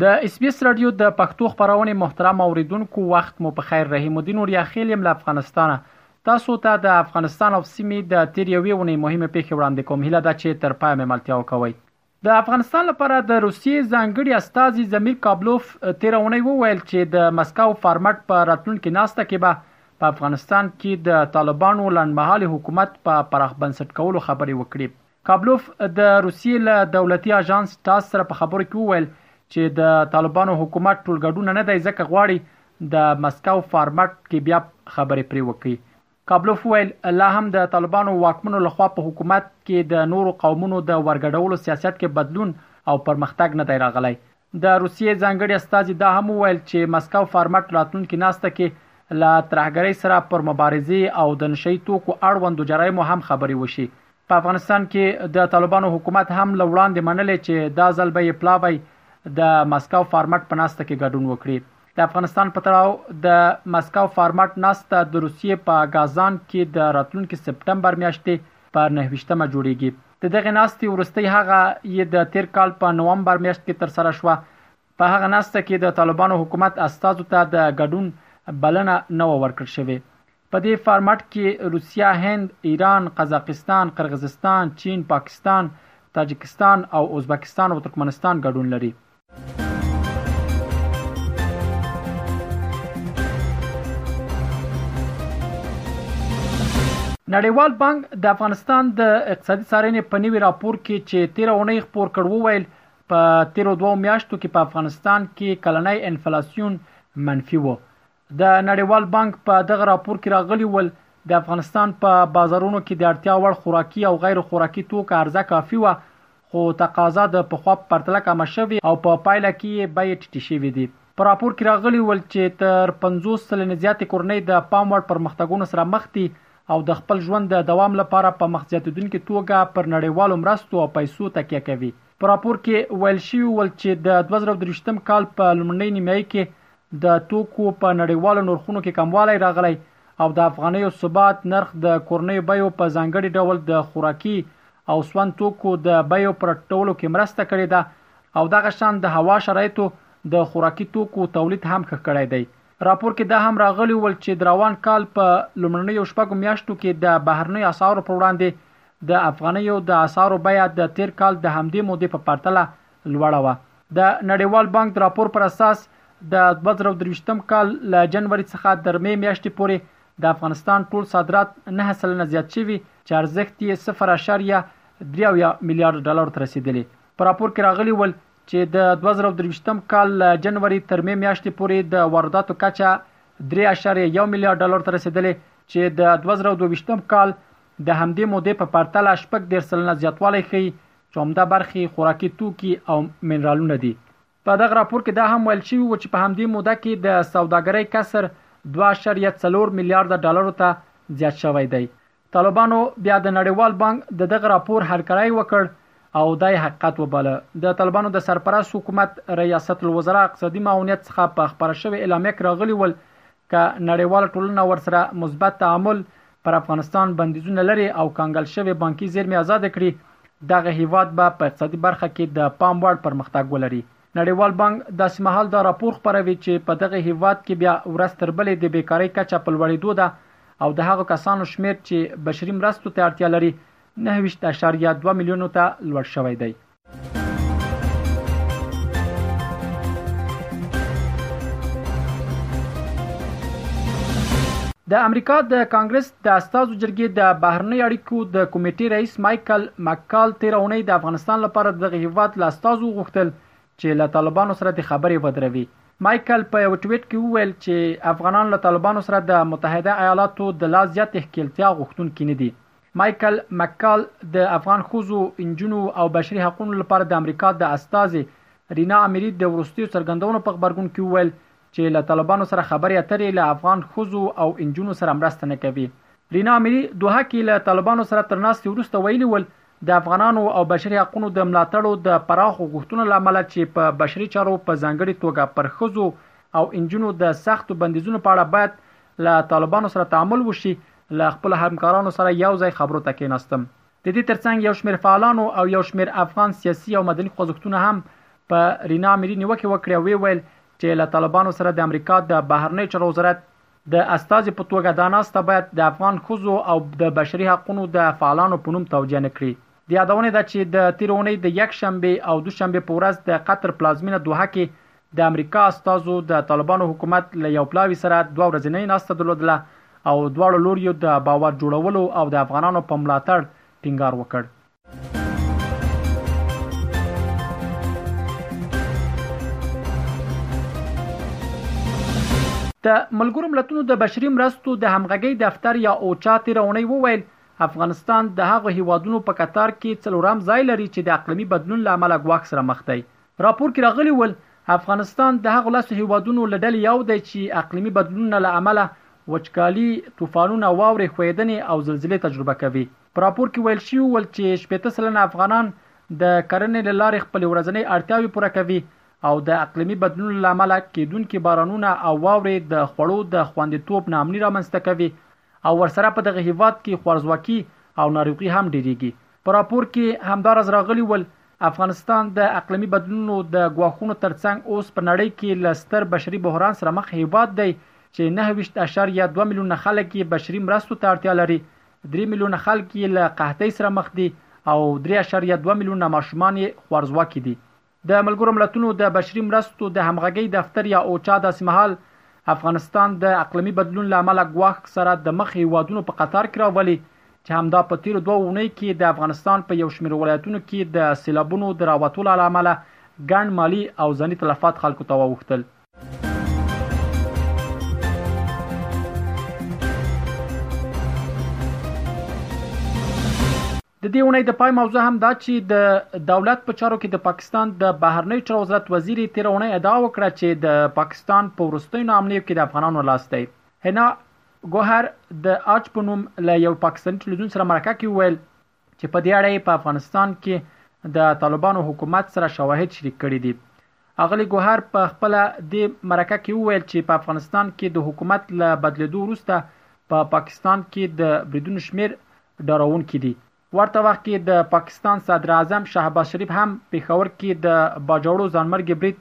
د اس بي اس راډیو د پښتو خبرونه محترم اوریدونکو وخت مو په خیر رحیم الدین اوریاخیل یم له افغانستانه تاسو ته د افغانستان او سیمې د تیر یوې ونې مهمه پیښه وړاندې کوم هیله ده چې تر پای مې ملتیا وکوئ د افغانستان لپاره د روسیې ځانګړي استازي زمیر کابلوف تیر اونۍ وویل چې د مسکو فارمټ په راتلونکي ناسته کې به په افغانستان کې د طالبانو لنډمهالي حکومت په پراخ بنسټ کولو خبرې وکړي کابلوف د روسیې له دولتي اژانس ټاس سره په خبرو کې وویل چې د طالبانو حکومت ټولګډونه نه دی ځکه غواړي د مسکو فارمټ کې بیا خبرې پرې وکړي کابلوف ویل لا هم د طالبانو واکمنو لخوا په حکومت کې د نورو قومونو د ورګډولو سیاست کې بدلون او پرمختګ نه دی راغلی د روسیې ځانګړي استازي دا هم وویل چې مسکو فارمټ راتلونکي ناسته کې له ترهګرۍ سره پر مبارزې او د نشه يي توکو اړوندو جرایمو هم خبرې وشي. په افغانستان کې د طالبانو حکومت هم له وړاندې منلې چې دا ځل به یې پلاوی د مسکو فارمټ په ناسته کې ګډون وکړي. د افغانستان په تړاو د مسکو فارمټ ناسته د روسیې په ګازان کې د راتلونکي سپټمبر میاشتې په نهه ویشت مه جوړیږي. د دغه ناستې وروستۍ هغه یې د تیر کال په نومبر میاشت کې تر سره شوه په هغه ناسته کې د طالبانو حکومت استازو ته د ګډون بلنه نه و ورکړل شوې په دې فارمټ کې روسیا هند ایران قزاقستان قرغزستان چین پاکستان تاجکستان او ازبکستان او ترکمنستان ګډون لري نړیوال بانک د افغانستان د اقتصادي څارنې په نوي راپور کې چې 13 اونۍ خپور کړ وویل په تیرو دوو میاشتو کې په افغانستان کې کلنۍ انفلاسیون منفي وو د نړیوال بانک په دغه راپور کې راغلي ول د افغانستان په بازارونو کې د اړتیا وړ خوراکي او غیر خوراکي توکو عرضه کافي وه خو تقاضا د پخوا په پرتله کمه شوې او په پایله کې یې بیې ټیټې شوې دي. په راپور کې راغلي ول چې تر پنځوس سلنې زیاتې کورنۍ د پام وړ پرمختګونو سره مخ دي او د خپل ژوند د دوام لپاره په مخ زیاتېدونکې توګه پر نړیوالو مرستو او پیسو تکیه کوي. په راپور کې ویل شوي ول چې د دوه زره او درویشتم کال په لومړنۍ نیمایي کې د توکو په نړیوالو نرخونو کې کموالی راغلی او د افغانیو ثبات نرخ د کورنیو بیو په ځانګړي ډول د خوراکي او سون توکو د بیو په راټیټولو کې مرسته کړې ده او دغه شان د هوا شرایطو د خوراکي توکو تولید هم ښه کړی دی. راپور کې دا هم راغلي ول چې د روان کال په لومړنیو شپږو میاشتو کې د بهرنیو اسعارو پر وړاندې د افغانیو د اسعارو بیه د تېر کال د همدې مودې په پرتله لوړه وه. د نړیوال بانک د راپور پر اساس د دوه زره او درویشتم کال له جنوري څخه تر مې میاشتې پورې د افغانستان ټول صادرات نهه سلنه زیات شوي چې ارزښت یې صفر اعشاریه درې اویا میلیارد ډالرو ته رسېدلي. په راپور کې راغلي ول چې د دوه زره او درویشتم کال له جنوري تر مې میاشتې پورې د وارداتو کچه درې اعشاریه یو میلیارد ډالرو ته رسېدلې چې د دوه زره او دوه ویشتم کال د همدې مودې په پرتله شپږ دېرش سلنه زیاتوالی ښيي چې عمده برخې یې خوراکي توکي او منرالونه دي. په دغه راپور کې دا هم ویل شوي وو چې په همدې موده کې د سوداګرۍ کسر دوه اعشاریه څلور میلیارده ډالرو ته زیات شوی دی. طالبانو بیا د نړیوال بانک د دغه راپور هرکلی وکړ او دا یې حقیقت وباله. د طالبانو د سرپرست حکومت ریاست الوزرا اقتصادي معاونیت څخه په خپره شوې اعلامیه کې راغلي ول که نړیواله ټولنه ورسره مثبت تعامل پر افغانستان بندیزونه لرې او کانګل شوې بانکي زیرمې آزاد کړي، دغه هیواد به په اقتصادي برخه کې د پام وړ پرمختګ ولري. نړیوال بانک داسې مهال دا راپور خپروي چې په دغه هیواد کې بیا ورځ تر بلې د بیکارۍ کچه په لوړیدو ده او د هغو کسانو شمیر چې بشري مرستو ته اړتیا لري نهه ویشت اعشاریه دوه میلیونو ته لوړ شوی دی. د امریکا د کانګرس د استازو جرګې د بهرنی اړیکو د کمیټې رئیس مايکل مکال تیرونی د افغانستان لپاره د هیواد لاستازو غوښتل چې له طالبانو سره د خبرې ودروي مايکل په یو ټویټ کې وویل چې افغانان له طالبانو سره د متحده ایالاتو د لا زیات ښکیلتیا غوښتونکي نه دي مایکل مککال د افغان ښځو، نجونو او بشري حقونو لپاره د امریکا د استازې رینا امیري د وروستیو څرګندونو په غبرګون کې وویل چې له طالبانو سره خبرې اترې له افغان ښځو او نجونو سره مرسته نه کوي. رینا امیري دوحه کې له طالبانو سره تر ناستې وروسته ویلي ول، د افغانانو او بشري حقونو د ملاتړو د پراخو غوښتنو له امله چې په بشري چارو په ځانګړې توګه پر ښځو او نجونو د سختو بندیزونو په اړه باید له طالبانو سره تعامل وشي، له خپلو همکارانو سره یو ځای خبرو ته کېناستم. د دې ترڅنګ یو شمېر فعالانو او یو شمېر افغان سیاسي او مدني خوځښتونو هم په رینا امیري نیوکې وکړې او ویې ویل چې له طالبانو سره د امریکا د بهرنیو چارو وزارت د استازې په توګه دا ناسته باید د افغان ښځو او د بشري حقونو د فعالانو په نوم توجیه نه کړي. د یادونې ده چې د تېرې اونۍ د یکشنبې او دوشنبې په ورځ د قطر پلازمېنه دوحه کې د امریکا استازو د طالبانو حکومت له یو پلاوي سره دوه ورځنۍ ناسته درلودله او دواړو لوریو د باور جوړولو او د افغانانو په ملاتړ ټینګار وکړ. د ملګرو ملتونو د بشري مرستو د همغږۍ دفتر یا اوچا تېره اونۍ وویل، افغانستان د هغو هېوادونو په کتار کې څلورم ځای لري چې د اقلیمي بدلون له امله ګواښ سره مخ دی. راپور کې راغلي ول، افغانستان د هغو لسو هېوادونو له ډلې یو دی چې اقلیمي بدلونونه له امله وچکالي، طوفانونه، واورې ښویدنې او زلزلې تجربه کوي. په راپور کې ویل شوي ول چې شپېته سلنه افغانان د کرنې له لارې خپلې ورځنۍ اړتیاوې پوره کوي او د اقلیمي بدلونونو له امله کېدونکي بارانونه او واورې د خوړو د خوندیتوب ناامني رامنځته کوي او ورسره په دغه هېواد کې خوارځواکي او ناروغي هم ډېرېږي. په راپور کې همداراز راغلي ول، افغانستان د اقلیمي بدلونونو د ګواښونو ترڅنګ اوس په نړۍ کې له ستر بشري بحران سره مخ هېواد دی چې نهه ویشت اعشاریه دوه میلیونه خلک یې بشري مرستو ته اړتیا لري، درې میلیونه خلک یې له قحطۍ سره مخ دي او درې اعشاریه دوه میلیونه ماشومان یې خوارځواکي دي. د ملګرو ملتونو د بشري مرستو د همغږۍ دفتر یا اوچا داسې مهال افغانستان د اقلمي بدلون له امله ګواښ سره د مخ هیوادونو په قطار کې راولي چې همدا په تیرو دوه اونۍ کې د افغانستان په یو شمیر ولایتونو کې د سیلابونو د راوتو له امله ګڼ مالی او ځاني تلفات خلکو ته واوښتل. د دې اونۍ د پای موضوع هم دا چې د دولت په چارو کې د پاکستان د بهرنیو چارو وزارت وزیرې تېره اونۍ ادعا وکړه چې د پاکستان په وروستیو ناامنیو کې د افغانانو لاس دی. حنا ګوهر د آج په نوم له یو پاکستاني ټلویزیون سره مرکه کې وویل چې په دې اړه یې په افغانستان کې د طالبانو حکومت سره شواهد شریک کړي دي. اغلې ګوهر په خپله دې مرکه کې وویل چې په افغانستان کې د حکومت له بدلېدو وروسته په پاکستان کې د بریدونو شمېر ډاروونکي دي. ورته وخت کې د پاکستان صدراعظم شهباز شریف هم پېښور کې د باجوړو ځانمرګي برید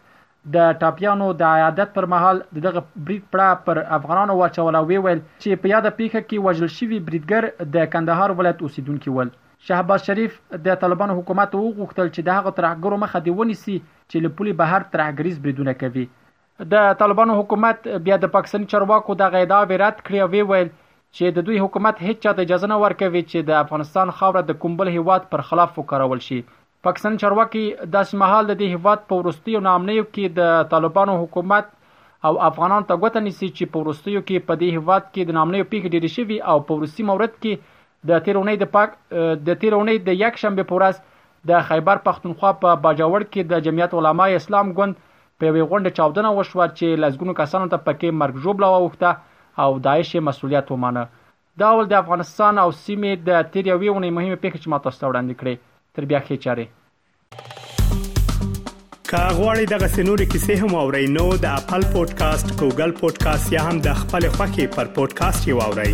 د ټاپیانو د عیادت پر مهال د دغه برید پړه پر افغانانو واچوله او ویې ویل چې په یاده پېښه کې وژل شوي بریدګر د کندهار ولایت اوسېدونکي ول. شهباز شریف د طالبانو حکومت وغوښتل چې د هغو ترهګرو مخه دې ونیسي چې له پولې بهر ترهګریز بریدونه کوي. د طالبانو حکومت بیا د پاکستاني چارواکو دغه ادعاوې رد کړې او ویې ویل چې د دوی حکومت هېچا ته اجازه نه ورکوي چې د افغانستان خاوره د کوم بل هېواد پر خلاف وکارول شي پاکستاني چارواکي داسې مهال د دې هیواد په وروستیو ناامنیو کې د طالبانو حکومت او افغانانو ته ګوته نیسي چې په وروستیو کې په دې هیواد کې د ناامنیو پیښې ډېرې شوي او په وروستي مورد کې د تیر اونۍ د پاک د تیر اونۍ د یک شنبه په ورځ د خیبر پښتونخوا په باجوړ کې د جمعیت علماء اسلام ګوند په یوې غونډه چاودنه وشوه چې لسګونو کسانو ته پکې مرګ ژوبله واوښته او داعش یې مسولیت ومانه دا ول د افغانستان او سیمې د تېرې یوې اونۍ مهمې پېښې چې ما تاسو ته وړاندې کړې. تر بیا ښې چارې. که غواړئ دغه سنوري کیسې هم او رینو د خپل پودکاسټ ګوګل پودکاسټ یا هم د خپل خاكي پر پودکاسټ یو اورئ